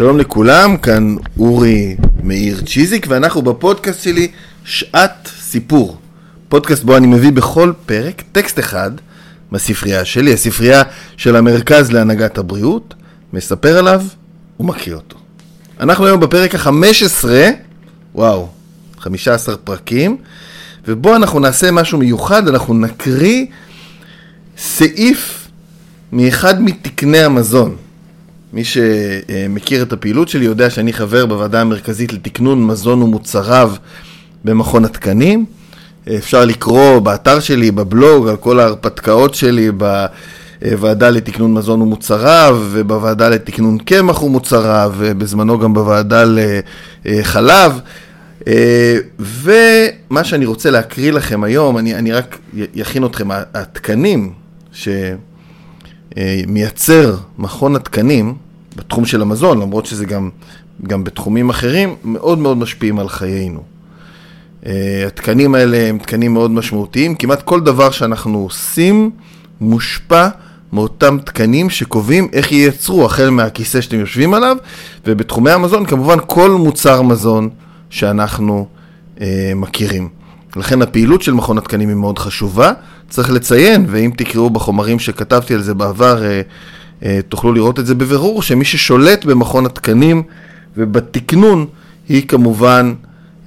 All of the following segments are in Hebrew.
שלום לכולם, כאן אורי מאיר צ'יזיק ואנחנו בפודקאסט שלי שעת סיפור. פודקאסט בו אני מביא בכל פרק טקסט אחד מהספרייה שלי, הספרייה של המרכז להנהגת הבריאות, מספר עליו ומקריא אותו. אנחנו היום בפרק ה-15, וואו, 15 פרקים, ובו אנחנו נעשה משהו מיוחד, אנחנו נקריא סעיף מאחד מתקני המזון. מי שמכיר את הפעילות שלי יודע שאני חבר בוועדה המרכזית לתקנון מזון ומוצריו במכון התקנים. אפשר לקרוא באתר שלי, בבלוג, על כל ההרפתקאות שלי בוועדה לתקנון מזון ומוצריו, ובוועדה לתקנון קמח ומוצריו, ובזמנו גם בוועדה לחלב. ומה שאני רוצה להקריא לכם היום, אני, אני רק יכין אתכם, התקנים שמייצר מכון התקנים בתחום של המזון, למרות שזה גם, גם בתחומים אחרים, מאוד מאוד משפיעים על חיינו. התקנים האלה הם תקנים מאוד משמעותיים, כמעט כל דבר שאנחנו עושים מושפע מאותם תקנים שקובעים איך ייצרו, החל מהכיסא שאתם יושבים עליו, ובתחומי המזון כמובן כל מוצר מזון שאנחנו אה, מכירים. לכן הפעילות של מכון התקנים היא מאוד חשובה, צריך לציין, ואם תקראו בחומרים שכתבתי על זה בעבר, אה, אה, תוכלו לראות את זה בבירור, שמי ששולט במכון התקנים ובתקנון היא כמובן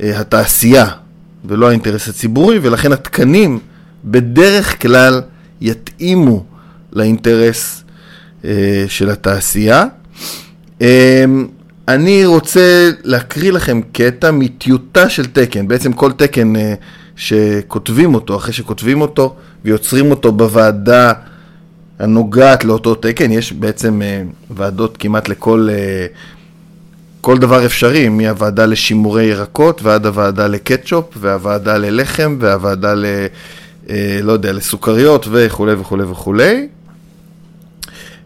אה, התעשייה, ולא האינטרס הציבורי, ולכן התקנים בדרך כלל יתאימו לאינטרס אה, של התעשייה. אה, אני רוצה להקריא לכם קטע מטיוטה של תקן, בעצם כל תקן אה, שכותבים אותו, אחרי שכותבים אותו ויוצרים אותו בוועדה הנוגעת לאותו תקן, יש בעצם אה, ועדות כמעט לכל... אה, כל דבר אפשרי, מהוועדה לשימורי ירקות ועד הוועדה לקטשופ והוועדה ללחם והוועדה ל... אה, לא יודע, לסוכריות וכולי וכולי וכולי.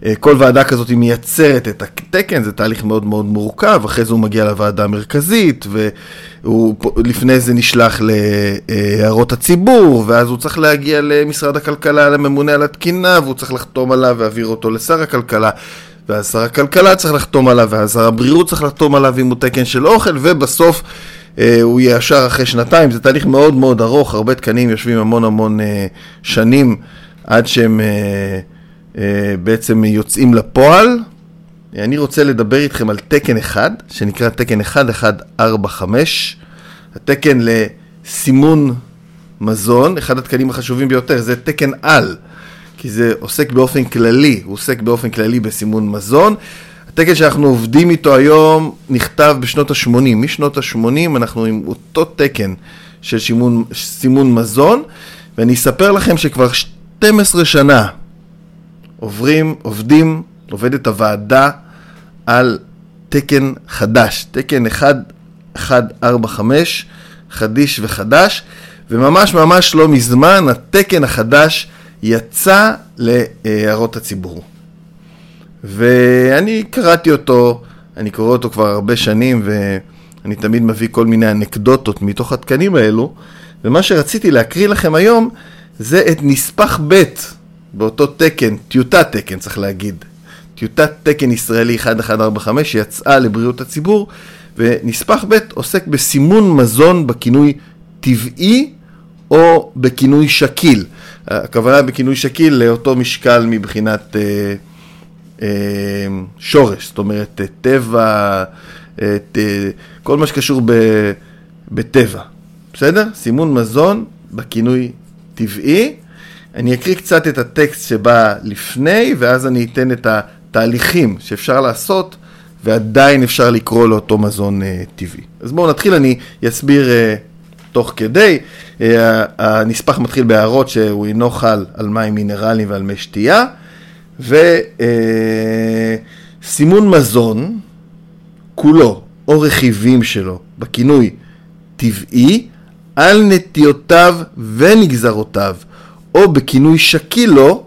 אה, כל ועדה כזאת מייצרת את התקן, זה תהליך מאוד מאוד מורכב, אחרי זה הוא מגיע לוועדה המרכזית, ולפני זה נשלח להערות הציבור, ואז הוא צריך להגיע למשרד הכלכלה, לממונה על התקינה, והוא צריך לחתום עליו והעביר אותו לשר הכלכלה, ואז שר הכלכלה צריך לחתום עליו, ואז שר הבריאות צריך לחתום עליו אם הוא תקן של אוכל, ובסוף אה, הוא יאשר אחרי שנתיים. זה תהליך מאוד מאוד ארוך, הרבה תקנים יושבים המון המון אה, שנים עד שהם אה, בעצם יוצאים לפועל. אני רוצה לדבר איתכם על תקן אחד, שנקרא תקן 1145, התקן לסימון מזון, אחד התקנים החשובים ביותר, זה תקן על. כי זה עוסק באופן כללי, הוא עוסק באופן כללי בסימון מזון. התקן שאנחנו עובדים איתו היום נכתב בשנות ה-80. משנות ה-80 אנחנו עם אותו תקן של שימון, סימון מזון, ואני אספר לכם שכבר 12 שנה עוברים, עובדים, עובדת הוועדה על תקן חדש, תקן 1145, חדיש וחדש, וממש ממש לא מזמן התקן החדש יצא להערות הציבור. ואני קראתי אותו, אני קורא אותו כבר הרבה שנים, ואני תמיד מביא כל מיני אנקדוטות מתוך התקנים האלו, ומה שרציתי להקריא לכם היום זה את נספח ב' באותו תקן, טיוטת תקן צריך להגיד, טיוטת תקן ישראלי 1145 שיצאה לבריאות הציבור, ונספח ב' עוסק בסימון מזון בכינוי טבעי או בכינוי שקיל. הכוונה בכינוי שקיל לאותו משקל מבחינת אה, אה, שורש, זאת אומרת טבע, אה, ת, כל מה שקשור ב, בטבע, בסדר? סימון מזון בכינוי טבעי. אני אקריא קצת את הטקסט שבא לפני, ואז אני אתן את התהליכים שאפשר לעשות, ועדיין אפשר לקרוא לאותו מזון אה, טבעי. אז בואו נתחיל, אני אסביר אה, תוך כדי. אה, הנספח מתחיל בהערות שהוא אינו חל על מים מינרליים ועל מי שתייה, וסימון מזון, כולו או רכיבים שלו, בכינוי טבעי, על נטיותיו ונגזרותיו, או בכינוי שקילו,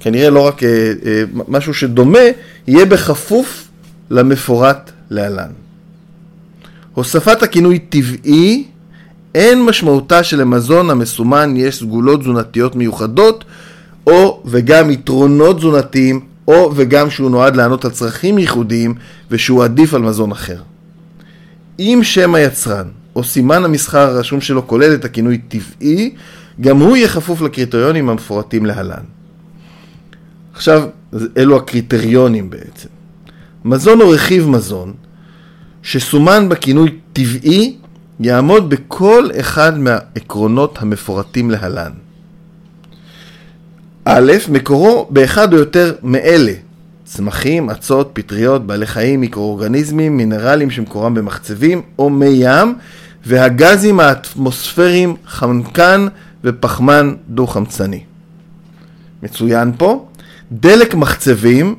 כנראה לא רק אה, אה, משהו שדומה, יהיה בכפוף למפורט להלן. הוספת הכינוי טבעי אין משמעותה שלמזון המסומן יש סגולות תזונתיות מיוחדות או וגם יתרונות תזונתיים או וגם שהוא נועד לענות על צרכים ייחודיים ושהוא עדיף על מזון אחר. אם שם היצרן או סימן המסחר הרשום שלו כולל את הכינוי טבעי, גם הוא יהיה כפוף לקריטריונים המפורטים להלן. עכשיו, אלו הקריטריונים בעצם. מזון או רכיב מזון שסומן בכינוי טבעי יעמוד בכל אחד מהעקרונות המפורטים להלן. א', מקורו באחד או יותר מאלה צמחים, אצות, פטריות, בעלי חיים, מיקרואורגניזמים, מינרלים שמקורם במחצבים או מי ים והגזים האטמוספריים חנקן ופחמן דו-חמצני. מצוין פה, דלק מחצבים,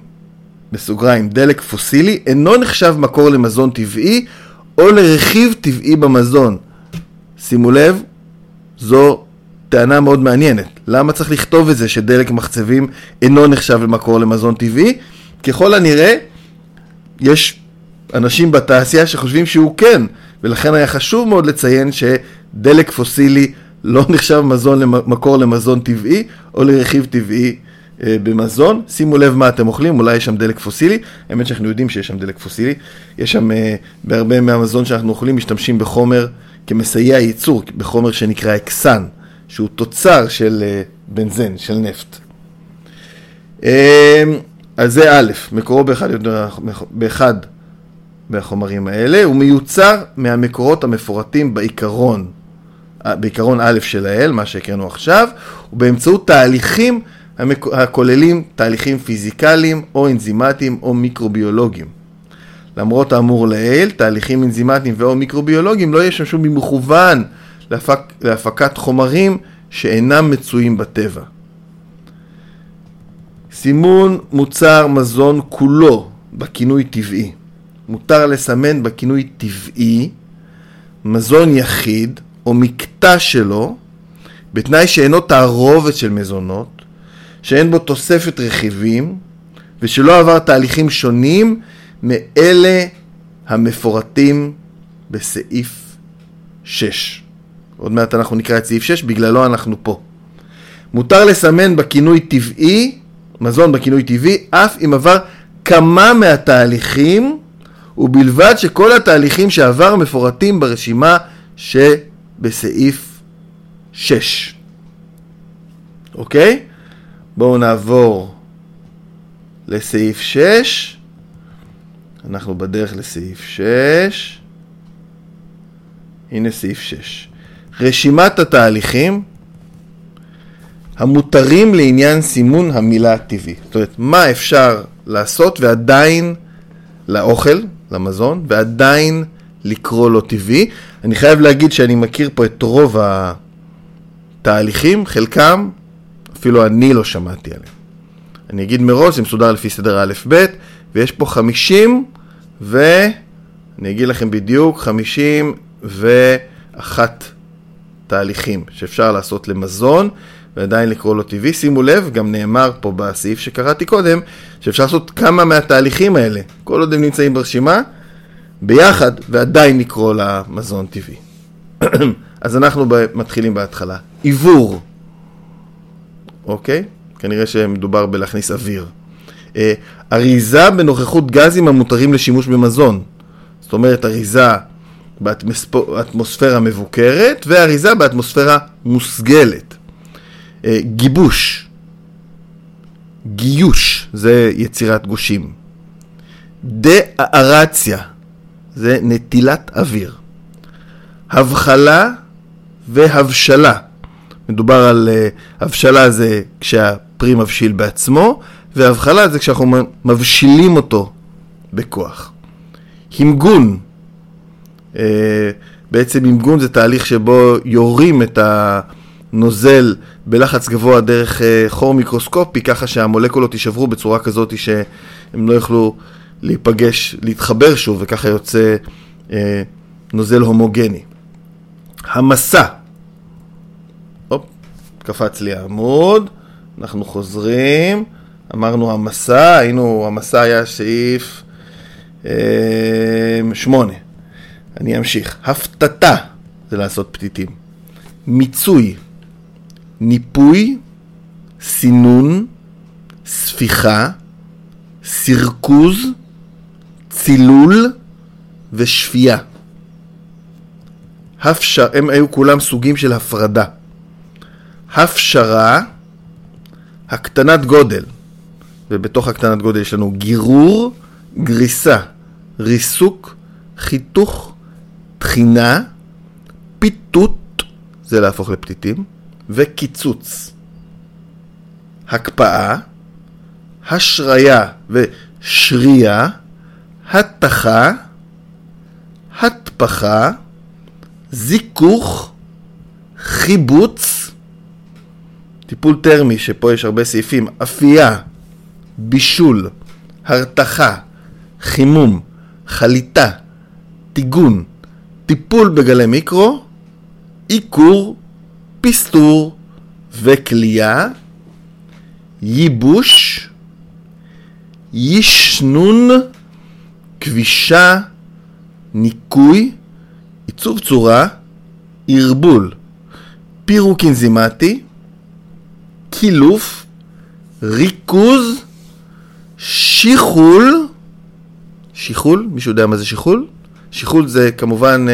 בסוגריים דלק פוסילי, אינו נחשב מקור למזון טבעי או לרכיב טבעי במזון. שימו לב, זו טענה מאוד מעניינת. למה צריך לכתוב את זה שדלק מחצבים אינו נחשב למקור למזון טבעי? ככל הנראה, יש אנשים בתעשייה שחושבים שהוא כן, ולכן היה חשוב מאוד לציין שדלק פוסילי לא נחשב מזון למקור למזון טבעי או לרכיב טבעי אה, במזון. שימו לב מה אתם אוכלים, אולי יש שם דלק פוסילי. האמת שאנחנו יודעים שיש שם דלק פוסילי. יש שם, אה, בהרבה מהמזון שאנחנו אוכלים, משתמשים בחומר כמסייע ייצור, בחומר שנקרא אקסן, שהוא תוצר של אה, בנזן, של נפט. אז זה א', מקורו באחד, באחד מהחומרים האלה, הוא מיוצר מהמקורות המפורטים בעיקרון, בעיקרון א' של האל, מה שהקראנו עכשיו, ובאמצעות תהליכים הכוללים תהליכים פיזיקליים או אנזימטיים או מיקרוביולוגיים. למרות האמור לעיל, תהליכים אנזימטיים ואו מיקרוביולוגיים לא ישמשו במכוון להפק, להפקת חומרים שאינם מצויים בטבע. סימון מוצר מזון כולו בכינוי טבעי. מותר לסמן בכינוי טבעי מזון יחיד או מקטע שלו בתנאי שאינו תערובת של מזונות, שאין בו תוספת רכיבים ושלא עבר תהליכים שונים מאלה המפורטים בסעיף 6. עוד מעט אנחנו נקרא את סעיף 6, בגללו אנחנו פה. מותר לסמן בכינוי טבעי, מזון בכינוי טבעי, אף אם עבר כמה מהתהליכים, ובלבד שכל התהליכים שעבר מפורטים ברשימה שבסעיף 6. אוקיי? בואו נעבור לסעיף 6. אנחנו בדרך לסעיף 6. הנה סעיף 6. רשימת התהליכים המותרים לעניין סימון המילה הטבעי. זאת אומרת, מה אפשר לעשות ועדיין לאוכל, למזון, ועדיין לקרוא לו טבעי. אני חייב להגיד שאני מכיר פה את רוב התהליכים, חלקם אפילו אני לא שמעתי עליהם. אני אגיד מראש, זה מסודר לפי סדר א'-ב', ויש פה 50 ו... אני אגיד לכם בדיוק, 51 תהליכים שאפשר לעשות למזון ועדיין לקרוא לו טבעי. שימו לב, גם נאמר פה בסעיף שקראתי קודם, שאפשר לעשות כמה מהתהליכים האלה, כל עוד הם נמצאים ברשימה, ביחד, ועדיין לקרוא למזון טבעי. אז אנחנו מתחילים בהתחלה. עיבור. אוקיי? כנראה שמדובר בלהכניס אוויר. אה, אריזה בנוכחות גזים המותרים לשימוש במזון. זאת אומרת, אריזה באטמוספירה מבוקרת ואריזה באטמוספירה מוסגלת. אה, גיבוש, גיוש, זה יצירת גושים. דארציה, זה נטילת אוויר. הבחלה והבשלה. מדובר על uh, הבשלה זה כשהפרי מבשיל בעצמו, והבחלה זה כשאנחנו מבשילים אותו בכוח. המגון, uh, בעצם המגון זה תהליך שבו יורים את הנוזל בלחץ גבוה דרך uh, חור מיקרוסקופי, ככה שהמולקולות יישברו בצורה כזאת שהם לא יוכלו להיפגש, להתחבר שוב, וככה יוצא uh, נוזל הומוגני. המסע, קפץ לי העמוד, אנחנו חוזרים, אמרנו המסע, היינו, המסע היה סעיף אה, שמונה. אני אמשיך. הפתתה זה לעשות פתיתים. מיצוי, ניפוי, סינון, ספיחה, סירקוז, צילול ושפייה. הפשר, הם היו כולם סוגים של הפרדה. הפשרה, הקטנת גודל, ובתוך הקטנת גודל יש לנו גירור, גריסה, ריסוק, חיתוך, תחינה, פיתות, זה להפוך לפתיתים, וקיצוץ. הקפאה, השריה ושריה, התחה, התפחה, זיכוך, חיבוץ, טיפול טרמי, שפה יש הרבה סעיפים, אפייה, בישול, הרתחה, חימום, חליטה, טיגון, טיפול בגלי מיקרו, עיקור, פסטור וכלייה, ייבוש, ישנון, כבישה, ניקוי, עיצוב צורה, ערבול, פירוק אנזימטי, קילוף, ריכוז, שיחול, שיחול, מישהו יודע מה זה שיחול? שיחול זה כמובן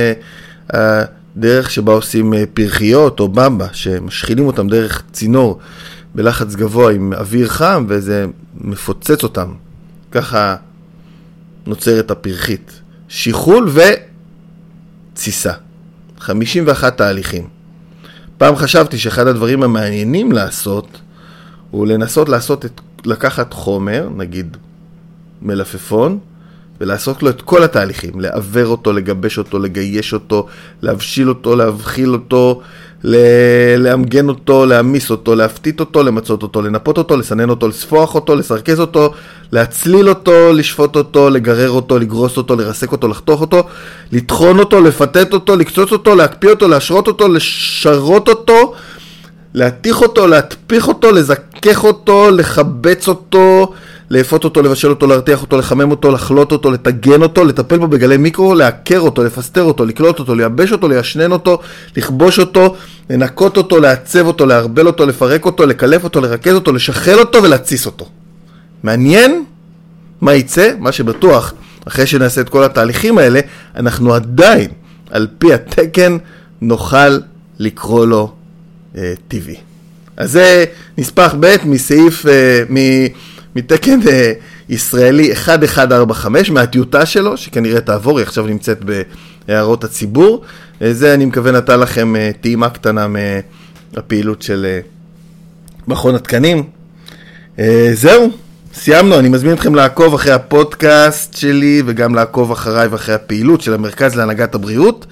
הדרך אה, שבה עושים אה, פרחיות או במבה, שמשחילים אותם דרך צינור בלחץ גבוה עם אוויר חם וזה מפוצץ אותם. ככה נוצרת הפרחית. שיחול ותסיסה. 51 תהליכים. פעם חשבתי שאחד הדברים המעניינים לעשות הוא לנסות לעשות את, לקחת חומר, נגיד מלפפון, ולעשות לו את כל התהליכים, לעוור אותו, לגבש אותו, לגייש אותו, להבשיל אותו, להבחיל אותו, לאמגן אותו, להעמיס אותו, להפתית אותו, למצות אותו, לנפות אותו, לסנן אותו, לספוח אותו, לסרכז אותו, להצליל אותו, לשפוט אותו, לגרר אותו, לגרוס אותו, לרסק אותו, לחתוך אותו, לטחון אותו, לפתט אותו, לקצוץ אותו, להקפיא אותו, להשרות אותו, לשרות אותו, להתיך אותו, להטפיח אותו, לזכך אותו, לחבץ אותו, לאפות אותו, לבשל אותו, להרתיח אותו, לחמם אותו, לחלוט אותו, לטגן אותו, לטפל בו בגלי מיקרו, לעקר אותו, לפסטר אותו, לקלוט אותו, לייבש אותו, לישנן אותו, לכבוש אותו, לנקות אותו, לעצב אותו, לערבל אותו, לפרק אותו, לקלף אותו, לרכז אותו, לשחל אותו ולהתסיס אותו. מעניין מה יצא? מה שבטוח, אחרי שנעשה את כל התהליכים האלה, אנחנו עדיין, על פי התקן, נוכל לקרוא לו אה, טבעי. אז זה נספח ב' מסעיף, אה, מ... מתקן אה, ישראלי 1145 מהטיוטה שלו, שכנראה תעבור, היא עכשיו נמצאת בהערות הציבור. אה, זה אני מקווה נתן לכם אה, טעימה קטנה מהפעילות של אה, מכון התקנים. אה, זהו, סיימנו, אני מזמין אתכם לעקוב אחרי הפודקאסט שלי וגם לעקוב אחריי ואחרי הפעילות של המרכז להנהגת הבריאות,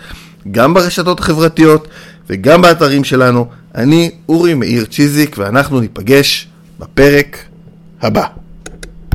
גם ברשתות החברתיות וגם באתרים שלנו. אני אורי מאיר צ'יזיק ואנחנו ניפגש בפרק Habba.